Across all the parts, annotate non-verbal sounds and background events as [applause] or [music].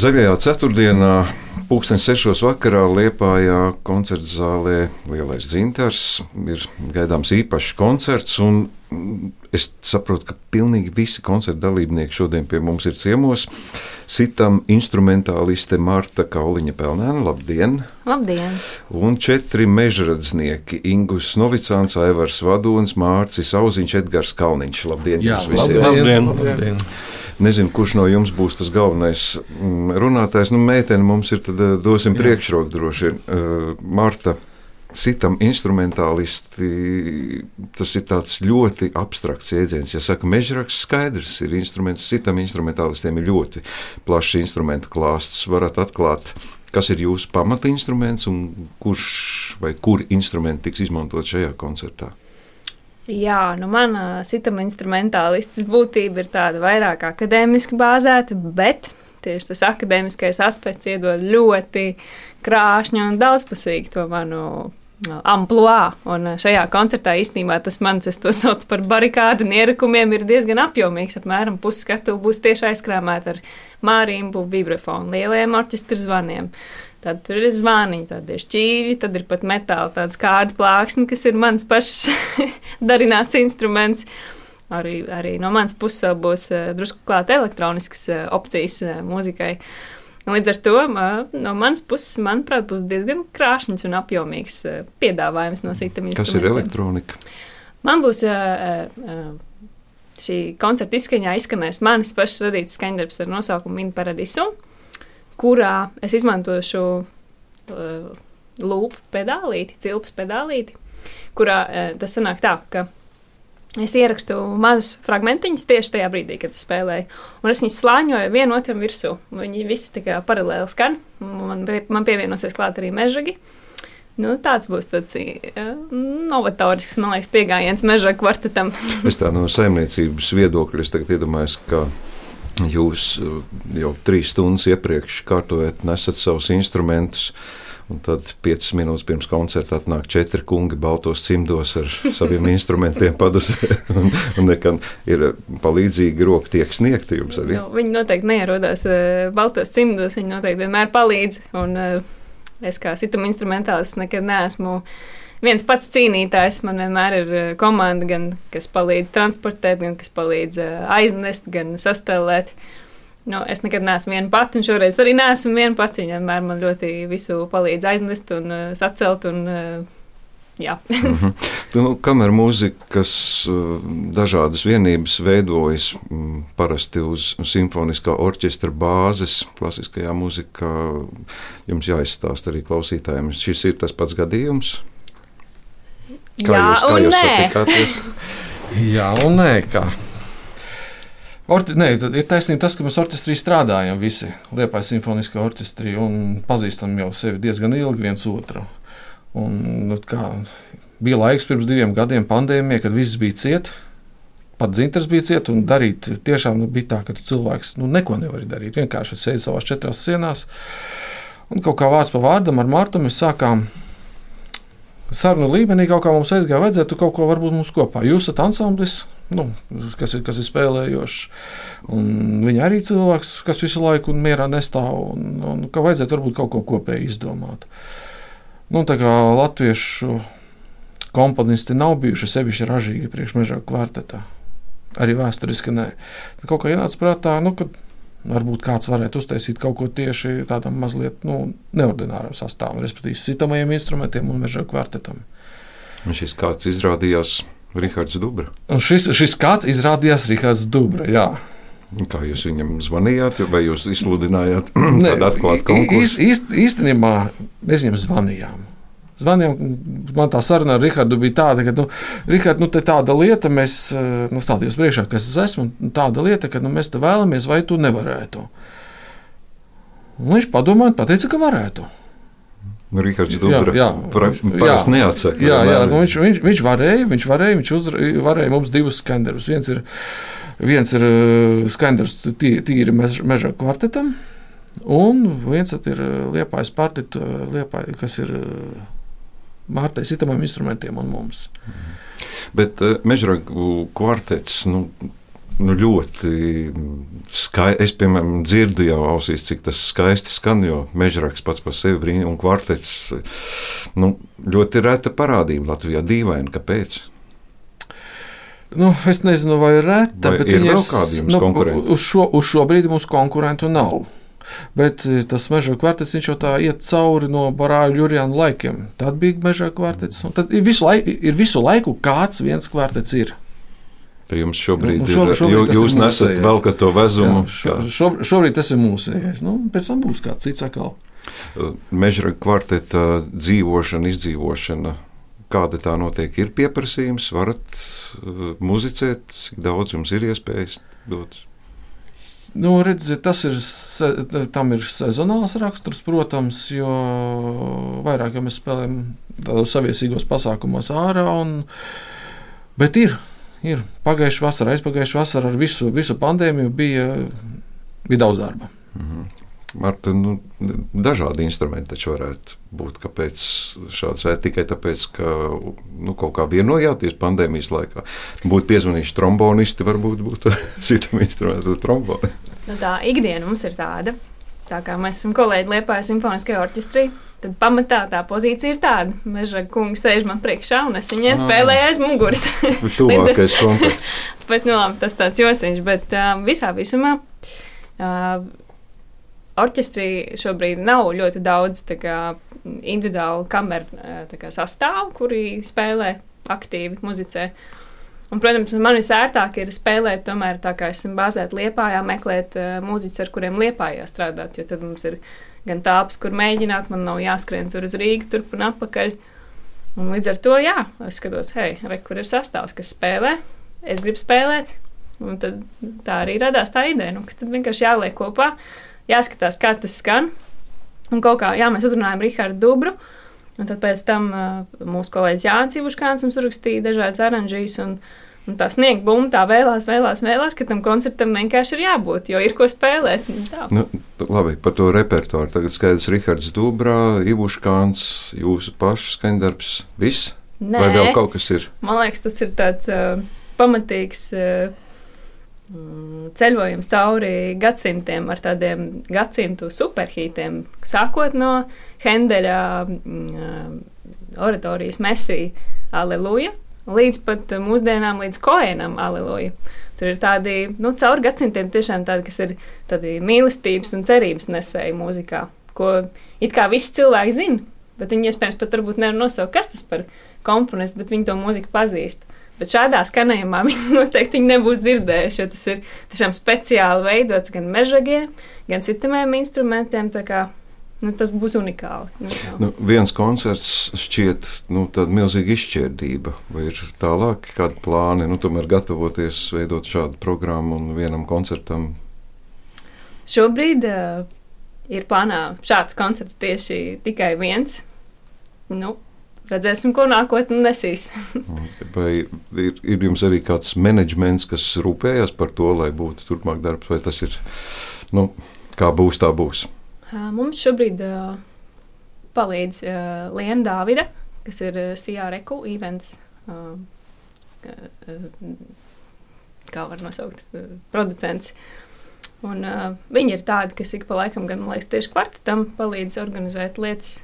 Zaļajā ceturtdienā, pulksten sešos vakarā Liepājā koncerta zālē Lielais dzintars ir gaidāms īpašs koncerts. Es saprotu, ka pilnīgi visi koncerta dalībnieki šodien pie mums ir ciemos. Sitam instrumentāliste Marta Kauliņa Pelnēna, labdien! Labdien! Un četri mežradznieki - Ingus Novicāns, Aivars Vadons, Mārcis Auziņš, Edgars Kalniņš. Labdien! Jā, labdien! labdien. labdien. Nezinu, kurš no jums būs tas galvenais mm, runātājs. Nu, meitene mums ir, tad eh, dosim priekšroku droši vien. Uh, Marta, citam instrumentālisti, tas ir ļoti abstrakts jēdziens. Ja saka, mežraks skaidrs ir instruments, citam instrumentālistiem ir ļoti plašs instrumentu klāsts. Varat atklāt, kas ir jūsu pamatinstruments un kurš vai kuri instrumenti tiks izmantot šajā koncertā. Jā, nu mana sitama instrumentālists būtība ir tāda vairāk akadēmiski bāzēta, bet tieši tas akadēmiskais aspekts iedod ļoti krāšņu un daudzpusīgu to manu amplitūdu. Un šajā koncertā īstenībā tas mans, es to saucu par barikādu un ierakumiem, ir diezgan apjomīgs. Apmēram pusskatu būs tieši aizkrāmēta ar mārību, vibrafonu, lieliem orķestra zvaniem. Tad tur ir zvāniņi, tad ir šķīvi, tad ir pat metāla tāds kārta plāksne, kas ir mans pašs [laughs] darināts instruments. Arī, arī no manas puses būs uh, drusku klāta elektroniskas uh, opcijas uh, mūzikai. Līdz ar to no manas puses, manuprāt, būs diezgan krāšņs un apjomīgs piedāvājums no citiem instrumentiem. Kas ir elektronika? Man būs šī koncerta izskaņā izskanēs manis pašs radīts skaņdarbs ar nosaukumu Min Paradisu kurā es izmantošu uh, lūpu pedālīti, cilpas pedālīti, kurā uh, tas sanāk tā, ka es ierakstu mazus fragmentiņus tieši tajā brīdī, kad es spēlēju, un es viņus slāņoju vienu otram virsū. Viņi visi tā kā paralēli skan, man, man pievienosies klāt arī mežagi. Nu, tāds būs tāds uh, novatorisks, man liekas, pieejams meža kvartetam. es tā no saimniecības viedokļa iedomājos, ka Jūs uh, jau trīs stundas iepriekš kārtojat, nesat savus instrumentus. Un tad, piecas minūtes pirms koncerta, atnāk četri kungi baltos cimdos ar [laughs] saviem instrumentiem, padusē. [laughs] un, un nekam ir palīdzīgi roka tiek sniegta jums arī. Nu, viņi noteikti neierodās uh, baltos cimdos, viņi noteikti vienmēr palīdz. Un, es kā sitam instrumentālis nekad neesmu uh, viens pats cīnītājs. Man vienmēr ir eh, komanda, gan kas palīdz transportēt, gan kas palīdz eh, aiznest, gan sastelēt. Nu, es nekad neesmu viena pati, un šoreiz arī neesmu viena pati. Viņa vienmēr man ļoti visu palīdz aiznest un uh, sacelt. Un, [laughs] mm -hmm. nu, kamēr mūzikas dažādas vienības veidojas mm, parasti uz simfoniskā orķestra bāzes, klasiskajā mūzikā, jums jāizstāsta arī klausītājiem. Šis ir tas pats gadījums. Kā Jā, jūs, kā jūs satikāties? [laughs] Jā, un nē, kā. Orti, nē, ir taisnība tas, ka mēs orķestrī strādājam visi Liepājas simfoniskā orķestrī un pazīstam jau sevi diezgan ilgi viens otru. Un, nu, kā, bija laiks pirms diviem gadiem pandēmijā, kad viss bija ciet. Pat dzintars bija ciet, un darīt tiešām nu, bija tā, ka tu cilvēks nu, neko nevari darīt. Vienkārši sēdi savās četrās sienās. Un kaut kā vārds pa vārdam ar Mārtu mēs sākām sarunu līmenī kaut kā mums aizgāja, vajadzētu kaut ko varbūt mums kopā. Jūs esat ansamblis, nu, kas, ir, kas ir spēlējošs, un viņi arī cilvēks, kas visu laiku mierā nestāv, un, un ka vajadzētu varbūt kaut ko kopēji izdomāt. Nu, tā kā latviešu komponisti nav bijuši sevišķi ražīgi priekšmeža kvartetā, arī vēsturiski nē. Tad kaut kā ienāca prātā, nu, ka Varbūt kāds varētu uztaisīt kaut ko tieši tādam mazliet nu, neordināram sastāvam, respektīvi sitamajiem instrumentiem un meža kvartetam. Un šis kāds izrādījās Rihards Dubra. Un šis, šis kāds izrādījās Rihards Dubra. Jā. Kā jūs viņam zvanījāt, vai jūs izsludinājāt [clears throat] tādu atklātu konkursu? Īst, īstenībā mēs viņam zvanījām zvaniem. Man tā saruna ar Rahardu bija tāda, ka, nu, Rihard, nu, tāda lieta, mēs eh, nu, stādījāmies priekšā, kas es esmu, un tāda lieta, ka nu, mēs te vēlamies, vai tu nevarētu. Un viņš padomāja, pateica, ka varētu. Nu, Rihards Dubra parasti neatsaka. Jā, jā nu, viņš, viņš, viņš varēja, viņš varēja, viņš uzra, varēja mums divus skanderus. Viens ir, viens ir eh, skanders tīri meža kvartetam, un viens ir eh, liepājs partita, liepāj, kas ir Mārtai Sitamam instrumentiem un mums. Bet uh, mežragu kvartets, nu, nu, ļoti skaisti. Es, piemēram, dzirdu jau ausīs, cik tas skaisti skan, jo mežraks pats par sevi brīnums un kvartets nu, ļoti reta parādība Latvijā. Dīvaini, kāpēc? Nu, es nezinu, vai reta, vai bet ir vēl kādi jums nu, konkurenti? uz, šo, uz šo brīdi mums konkurentu nav. Bet eh, tas meža kvartets jau tā iet cauri no barāļu Jurijāna laikiem. Tad bija meža kvartets. un Tad ir visu, laiku, ir visu laiku kāds viens kvartets ir. Tad jums šobrīd, Nu, šobrīd jū- tas ir jūs nesat mūsējais. vēl to vezumu. Jā, šo, šo, šobrīd tas ir mūsējais. Nu, pēc tam būs kāds cits atkal. Meža kvarteta dzīvošana, izdzīvošana. Kāda tā notiek? Ir pieprasījums, varat uh, muzicēt, cik daudz jums ir iespējas dot. Nu, redziet, tas ir, tam ir sezonāls raksturs, protams, jo vairāk jau mēs spēlējam tādos saviesīgos pasākumos ārā. Un, bet ir, ir. Pagājušā vasarā, aizpagājušā vasarā ar visu, visu pandēmiju bija, bija daudz darba. Mhm. Marta, nu, dažādi instrumenti taču varētu būt. Kāpēc šāds vai tikai tāpēc, ka nu, kaut kā vienojāties pandēmijas laikā? Būtu piezvanījuši trombonisti, varbūt būtu [laughs] citam instrumentam tromboni. Nu, tā ikdiena mums ir tāda. Tā kā mēs esam kolēģi Liepājas simfoniskajā orķestrī, tad pamatā tā pozīcija ir tāda. Meža kungs sēž man priekšā un es viņiem Ah. spēlēju aiz muguras. [laughs] Tuvākais kontakts. [laughs] bet, nu, labi, tas tāds jociņš, bet uh, visā visumā. Uh, Orķestrī šobrīd nav ļoti daudz kā, individuālu kameru uh, tā kā sastāvu, kuri spēlē aktīvi, muzicē. Un, protams, man visērtāk ir spēlēt, tomēr tā kā esmu bāzēta liepājā, meklēt uh, mūziķus, ar kuriem liepājā strādāt. Jo tad mums ir gan tāps, kur mēģināt, man nav jāskrien tur uz Rīgas, turp un atpakaļ. Un līdz ar to, jā, es skatos, hei, re, kur ir sastāvs, kas spēlē, es gribu spēlēt. Un tad tā arī radās tā ideja, nu, ka tad vienkārši jāliek kopā, jāskatās, kā tas skan. Un kaut kā, jā, mēs uzrunājam Rihardu Dubru. Un tad pēc tam uh, mūsu kolēģis Jānis Ivuškāns mums uzrakstīja dažādas oranžijas. Un, un tā sniega bumba tā vēlās, vēlās, vēlās, ka tam koncertam vienkārši ir jābūt, jo ir ko spēlēt. Tā. Nu, labi, par to repertuāru. Tagad skaidrs, Rihards Dubrā, Ivuškāns, jūsu pašu skaņdarbs. Viss? Nē, Vai vēl kaut kas ir? man liekas, tas ir tāds uh, pamatīgs. Uh, Ceļojums cauri gadsimtiem ar tādiem gadsimtu superhītiem, sākot no Hendeļa mm, oratorijas Mesija, Aleluja, līdz pat mūsdienām, līdz Koenam, Aleluja. Tur ir tādi, nu, cauri gadsimtiem tiešām tādi, kas ir tādi mīlestības un cerības nesēji mūzikā, ko it kā visi cilvēki zina, bet viņi iespējams pat varbūt nevar nosaukt, kas tas par komponistu, bet viņi to mūziku pazīst. Bet šādā skanējumā [laughs] viņi noteikti nebūs dzirdējuši, jo tas ir tiešām speciāli veidots gan mežagiem, gan citiem instrumentiem. nu, tas būs unikāli. unikāli. Nu, viens koncerts šķiet nu, tāda milzīga izšķirdība. Vai ir tālāk kādi plāni, nu, tomēr gatavoties veidot šādu programmu un vienam koncertam? Šobrīd uh, ir plānā šāds koncerts tieši tikai viens. Nu, redzēsim, ko nākotnē nesīs. [laughs] Vai ir, ir jums arī kāds menedžments, kas rūpējas par to, lai būtu turpmāk darbs, vai tas ir, nu, kā būs, tā būs? Mums šobrīd uh, palīdz uh, Liena Dāvida, kas ir uh, CREQ events. Uh, kā var nosaukt, producents. Un, uh, viņi ir tādi, kas ik pa laikam, gan liekas, tieši kvartetam palīdz organizēt lietas.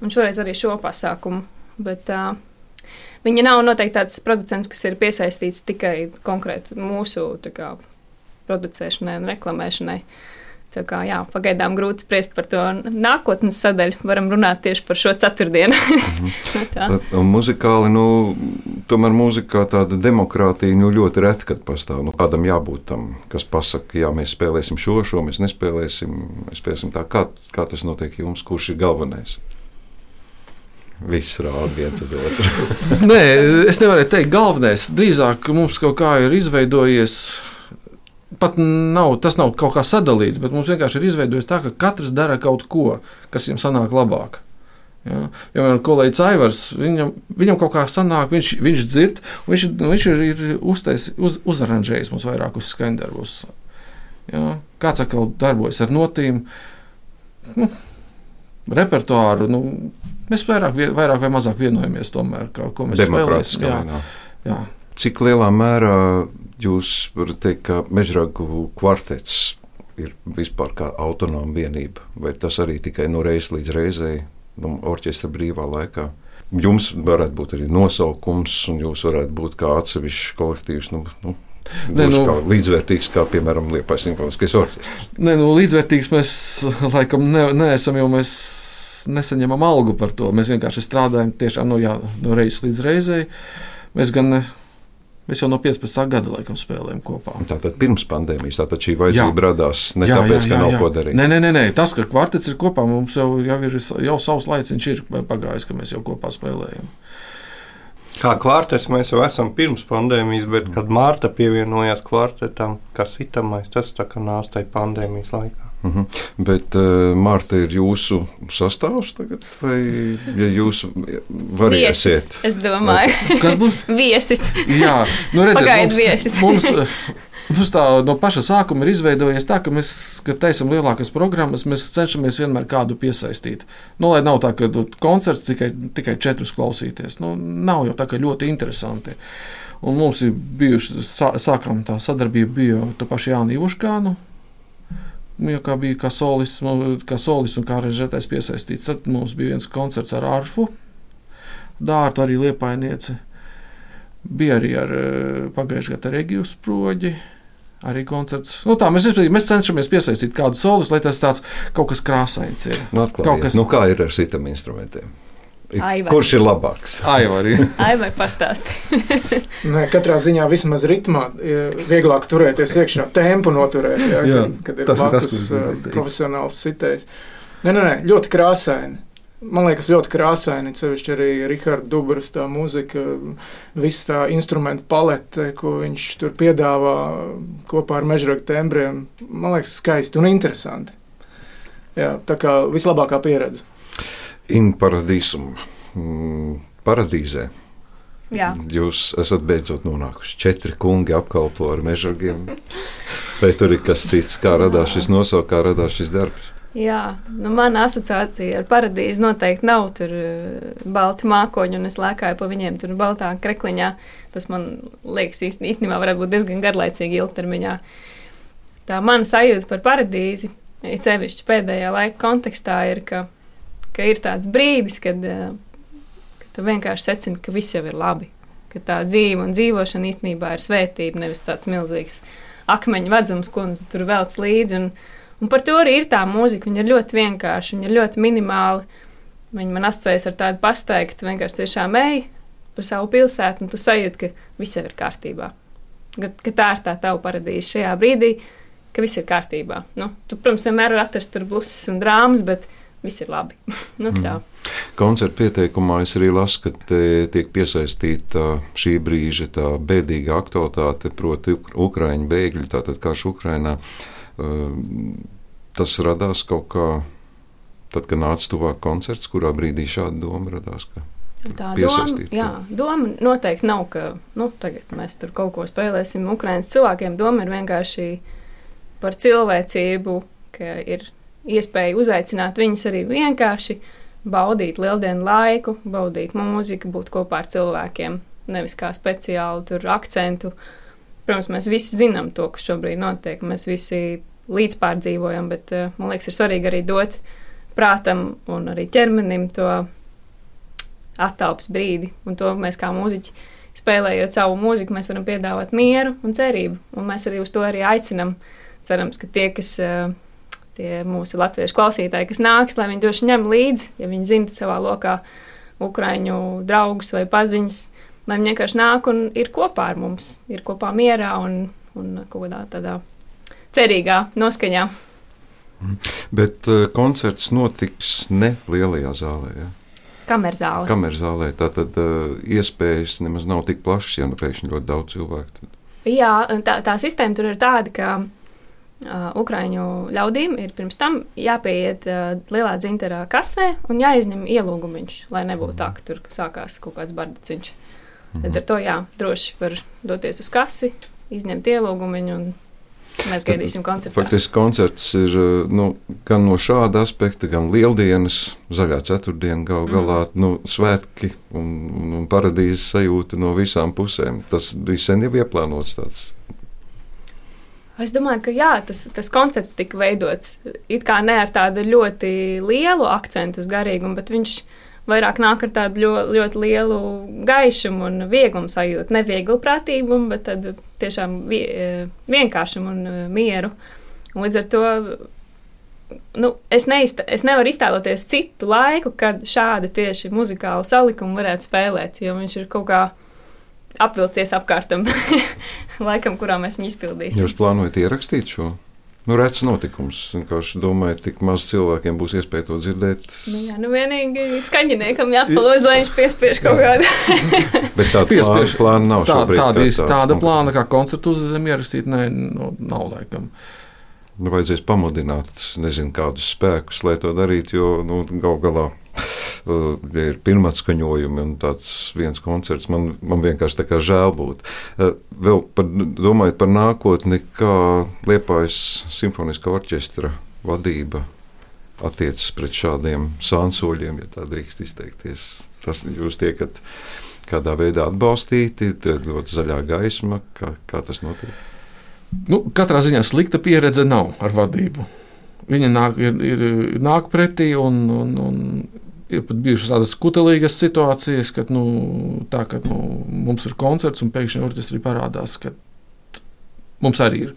Un šoreiz arī šo pasākumu. Bet, uh, Viņa nav noteikti tāds producents, kas ir piesaistīts tikai konkrēti mūsu kā, producēšanai un reklamēšanai. Tā kā, jā, pagaidām grūti spriest par to nākotnes sadaļu. Varam runāt tieši par šo ceturtdienu. [laughs] Tā. Un muzikāli, nu, tomēr mūzikā tāda demokrātija nu, ļoti reti, kad pastāv. Nu, kādam jābūt tam, kas pasaka, jā, mēs spēlēsim šo, šo mēs nespēlēsim. Mēs spēlēsim tā, kā, kā tas notiek jums, kurš ir galvenais. Viss rāda viens uz otru. [laughs] Nē, es nevaru teikt, galvenais. Drīzāk mums kaut kā ir izveidojies. Pat nav, tas nav kaut kā sadalīts, bet mums vienkārši ir izveidojies tā, ka katrs dara kaut ko, kas viņam sanāk labāk. Ja? Man kolēģis Aivars, viņam, viņam kaut kā sanāk, viņš, viņš dzird, viņš, viņš ir, ir uztais, uz, uzaranžējis mums vairākus skandarbus. Ja? Kāds atkal darbojas ar notīm, nu, repertuāru. Nu, mēs vairāk, vairāk vai mazāk vienojamies tomēr, kā, ko mēs spēlēsim. Jā, Demokrātiskā. jā. Cik lielā mērā jūs varat teikt, ka mežragu kvartets ir vispār kā autonoma vienība, vai tas arī tikai no reizes līdz reizei, nu, orķestra brīvā laikā? Jums varētu būt arī nosaukums, un jūs varētu būt kā atsevišķs kolektīvs. Nu, nu, Nē, nu, kā līdzvērtīgs, kā piemēram Liepais simfoniskais orķestris. Nē, nu, līdzvērtīgs mēs laikam ne, neesam, jo mēs nesaņemam algu par to. Mēs vienkārši strādājam tiešām no, jā, no reizes līdz reizei. Mēs gan ne, mēs jau no 15. gada laikam spēlējam kopā. Tātad pirms pandēmijas tātad šī vajadzība radās ne Jā, tāpēc, jā, ka jā, nav jā. ko darīt. Nē, nē, nē, nē, tas, ka kvartets ir kopā, mums jau, jau ir jau savs laiciņš, ir pagājis, ka mēs jau kopā spēlējam. Kā kvartets mēs jau esam pirms pandēmijas, bet kad Mārta pievienojās kvartetam, kas itamais, tas tā kā nāca tajā pandēmijas laikā. Uh -huh. Bet uh, Mārta ir jūsu sastāvs tagad, vai ja jūs variēsiet? Viesis, es domāju, Kas būs? [laughs] viesis. Jā, nu redziet, Pagaidu mums, viesis. mums, [laughs] mums tā no paša sākuma ir izveidojies tā, ka mēs, kad taisām lielākas programmas, mēs cenšamies vienmēr kādu piesaistīt. Nu, lai nav tā, ka koncerts tikai, tikai četrus klausīties. Nu, nav jau tā, ka ļoti interesanti. Un mums ir bijuši, sā, sākām tā sadarbība bija jau tā paša Jāna Ivuškānu. Jau kā bija kā solis, kā solis un kā režģētais piesaistīts. Tad mums bija viens koncerts ar arfu, dārtu arī liepainieci. Bija arī ar eh, pagājušajā gadā Regijas sproģi. Arī koncerts. Nu, tā, mēs, respektīvi, mēs cenšamies piesaistīt kādu solis, lai tas tāds kaut kas krāsains ir. Nu, Kaut kas- nu, kā ir ar citiem instrumentiem? Aivar. Kurš ir labāks? Ai, arī. [laughs] Ai, vai pastāstīt? [laughs] Nē, katrā ziņā vismaz ritmā ir vieglāk turēties iekšā, tempu noturēt, jā, Jā, kad, kad ir tas ir tas, blakus gribēju teikt. profesionāls sitējs. Nē, nē, nē, ļoti krāsaini. Man liekas, ļoti krāsaini. Cevišķi arī Rahards Dubras tā mūzika, viss tā instrumentu palete, ko viņš tur piedāvā kopā ar mežragu tembriem. Man liekas, skaisti un interesanti. Jā, tā kā vislabākā pieredze. In paradīsum. Mm, paradīzē. Jā, Jūs esat beidzot nonākuši. Četri kungi apkalpo ar mežagiem. Vai tur ir kas cits? Kā radās šis nosaukums, kā radās šis darbs? Jā. Nu, mana asociācija ar paradīzi noteikti nav tur eh, balti mākoņi, un es lēkāju pa viņiem tur baltā krekliņā. Tas man liekas īst- īstenībā varētu būt diezgan garlaicīgi ilgtermiņā. Tā mana sajūta par paradīzi, it sevišķi pēdējā laika kontekstā, ir, ka, ka ir tāds brīdis, kad, eh, kad tu vienkārši secini, ka viss jau ir labi. Ka tā dzīve un dzīvošana īstenībā ir svētība, nevis tāds milzīgs akmeņu vadzums, ko nu tu tur velc līdzi. Un, un par to arī ir tā mūzika. Viņa ir ļoti vienkārša, viņa ir ļoti minimāla. Viņa man asociējas ar tādu pasteigtu, vienkārši tiešām ej pa savu pilsētu, un tu sajūti, ka viss ir kārtībā. Ka, ka tā ir tā tava paradīze šajā brīdī, ka viss ir kārtībā. Nu, tu, protams, vienmēr vari atrast tur blusus un drāmas, bet viss ir labi. [laughs] nu, tā. Koncerta pieteikumā es arī lasu, ka tiek piesaistīta šī brīža tā bēdīga aktualitāte, proti, uk Ukraiņu bēgļi, tātad karš Ukrainā. Um, Tas radās kaut kā, tad, kad nāca tuvāk koncerts, kurā brīdī šāda doma radās. Tā doma, jā, doma noteikti nav, ka nu, tagad mēs tur kaut ko spēlēsim Ukraiņas cilvēkiem. Doma ir vienkārši par cilvēcību, ka ir iespēja uzaicināt viņus arī vienkārši baudīt lieldienu laiku, baudīt mūziku, būt kopā ar cilvēkiem. Nevis kā speciāli tur akcentu. Protams, mēs visi zinām to, kas šobrīd notiek. Mēs visi līdzpārdzīvojam, bet uh, man liekas, ir svarīgi arī dot prātam un arī ķermenim to attālpas brīdi. Un to mēs kā mūziķi, spēlējot savu mūziku, mēs varam piedāvāt mieru un cerību. Un mēs arī uz to arī aicinam. Cerams, ka tie, kas uh, tie mūsu latviešu klausītāji, kas nāks, lai viņi droši ņem līdzi, ja viņi zina savā lokā ukraiņu draugus vai paziņas, lai viņi vienkārši nāk un ir kopā ar mums, ir kopā mierā un, un kaut kādā tādā cerīgā noskaņā. Bet uh, koncerts notiks ne lielajā zālē. Ja? Kamerzāle. Kameras zālē tā tad uh, iespējas nemaz nav tik plašas, ja nu pēkšņi ļoti daudz cilvēku. Tad. Jā, tā, tā sistēma tur ir tāda, ka uh, Ukrāņu ļaudīm ir pirms tam jāpieiet uh, lielā dzinterā kasē un jāizņem ielūgumiņš, lai nebūtu tā, ka tur sākās kaut kāds bardiciņš. Līdz ar to jā, droši var doties uz kasi, izņemt ielūgumiņu un Mēs gaidīsim koncertu. Faktiski koncerts ir eh, nu, gan no šāda aspekta, gan lieldienas, zaļā ceturtdiena, gal galā mm. nu, svētki un, un, un paradīzes sajūta no visām pusēm. Tas bija sen jau ieplānots tāds. Es domāju, ka jā, tas, tas koncepts tika veidots it kā ne ar tādu ļoti lielu akcentu uz garīgumu, bet viņš vairāk nāk ar tādu ļoti, ļoti lielu gaišumu un vieglumu sajūtu. Ne vieglu prātīgumu, bet tiešām vienkāršumu un mieru. Un līdz ar to nu, es, neizta, es nevaru iztēloties citu laiku, kad šādi tieši muzikāli salikumi varētu spēlēt, jo viņš ir kaut kādā apvilcies apkārtam [laughs] laikam, kurā mēs viņu izpildīsim. Jūs plānojat ierakstīt šo? Nu, redzams, notikums. Vienkārši domāju, tik maz cilvēkiem būs iespēja to dzirdēt. Nu, jā, nu vienīgi skaņiniekam jāpalūdz, lai viņš piespiež kaut kādu. [laughs] Bet tāda plāna, plāna nav tā, šobrīd. Tāda, tāds tāda plāna, kā koncertu uzdevumu ierakstīt, ne, nu, nav laikam. Nu, vajadzēs pamudināt, nezinu, kādus spēkus, lai to darītu, jo nu, gal galā uh, ir pirmā skaņojumi un tāds viens koncerts. Man, man vienkārši tā kā žēl būt. Uh, vēl par, domājot par nākotni, kā Liepājas simfoniskā orķestra vadība attiecas pret šādiem sānsoļiem, ja tā drīkst izteikties. Tas jūs tiekat kādā veidā atbalstīti, tad ļoti zaļā gaisma, kā, kā tas notiek. Nu, katrā ziņā slikta pieredze nav ar vadību. Viņa nāk, ir, ir, nāk pretī un, un, un ir pat bijušas tādas kutelīgas situācijas, kad nu, tā, kad, nu, mums ir koncerts un pēkšņi orķestrī parādās, ka mums arī ir.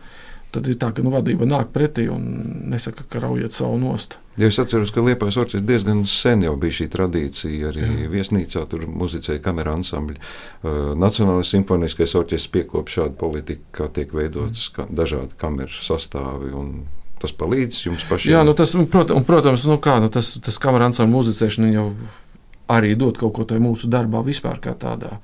Tad ir tā, ka nu, vadība nāk pretī un nesaka, ka raujiet savu nost. Ja es atceros, ka Liepais orķestris diezgan sen jau bija šī tradīcija. Arī Jā. viesnīcā tur muzicēja kamerā ansambļi. Uh, Nacionālais simfoniskais orķestris piekop šādu politiku, kā tiek veidotas ka, dažādi kameru sastāvi. Tas palīdz jums pašiem. Jā, nu tas, un, protams, un, protams nu kā, nu tas, tas kamerā ansambļu muzicēšana jau arī dod kaut ko tajā mūsu darbā vispār kā tādā.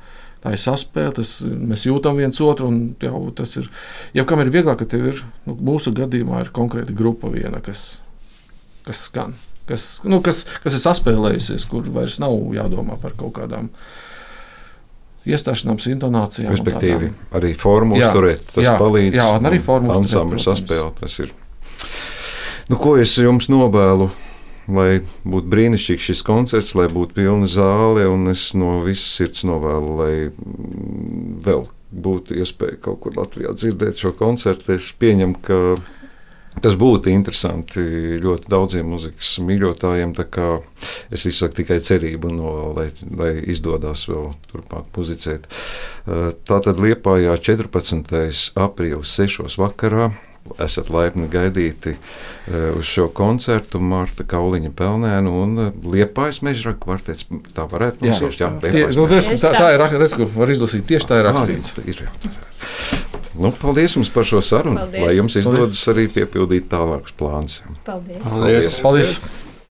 Tā ir saspēle, mēs jūtam viens otru. Jau, tas ir, jau kam ir vieglāk, ka tev ir, nu, mūsu gadījumā ir konkrēta grupa viena, kas, kas skan, kas, nu, kas, kas ir saspēlējusies, kur vairs nav jādomā par kaut kādām iestāšanām, intonācijām. Respektīvi, arī formu uzturēt, tas jā, palīdz. Jā, un arī formu uzturēt. Ansambļu saspēle, tas ir. Nu, ko es jums novēlu? lai būtu brīnišķīgs šis koncerts, lai būtu pilna zāle, un es no visas sirds novēlu, lai vēl būtu iespēja kaut kur Latvijā dzirdēt šo koncertu. Es pieņemu, ka tas būtu interesanti ļoti daudziem muzikas mīļotājiem. Es izsaku tikai cerību, no, lai, lai izdodas vēl turpmāk muzicēt. Tā tad Liepājā 14. aprīlis 6. vakarā esat laipni gaidīti uz šo koncertu. Marta Kauliņa Pelnēna un Liepājas mežra kvartets. Tā varētu nosaukt. Jā, Tie, nu, tas, tā, tā ir rakstīts, kur var izlasīt. Tieši tā ir rakstīts. Ah, ir, jā. Nu, paldies jums par šo sarunu. Paldies. Lai jums izdodas arī piepildīt tālākus plānus. Paldies! Paldies! Paldies.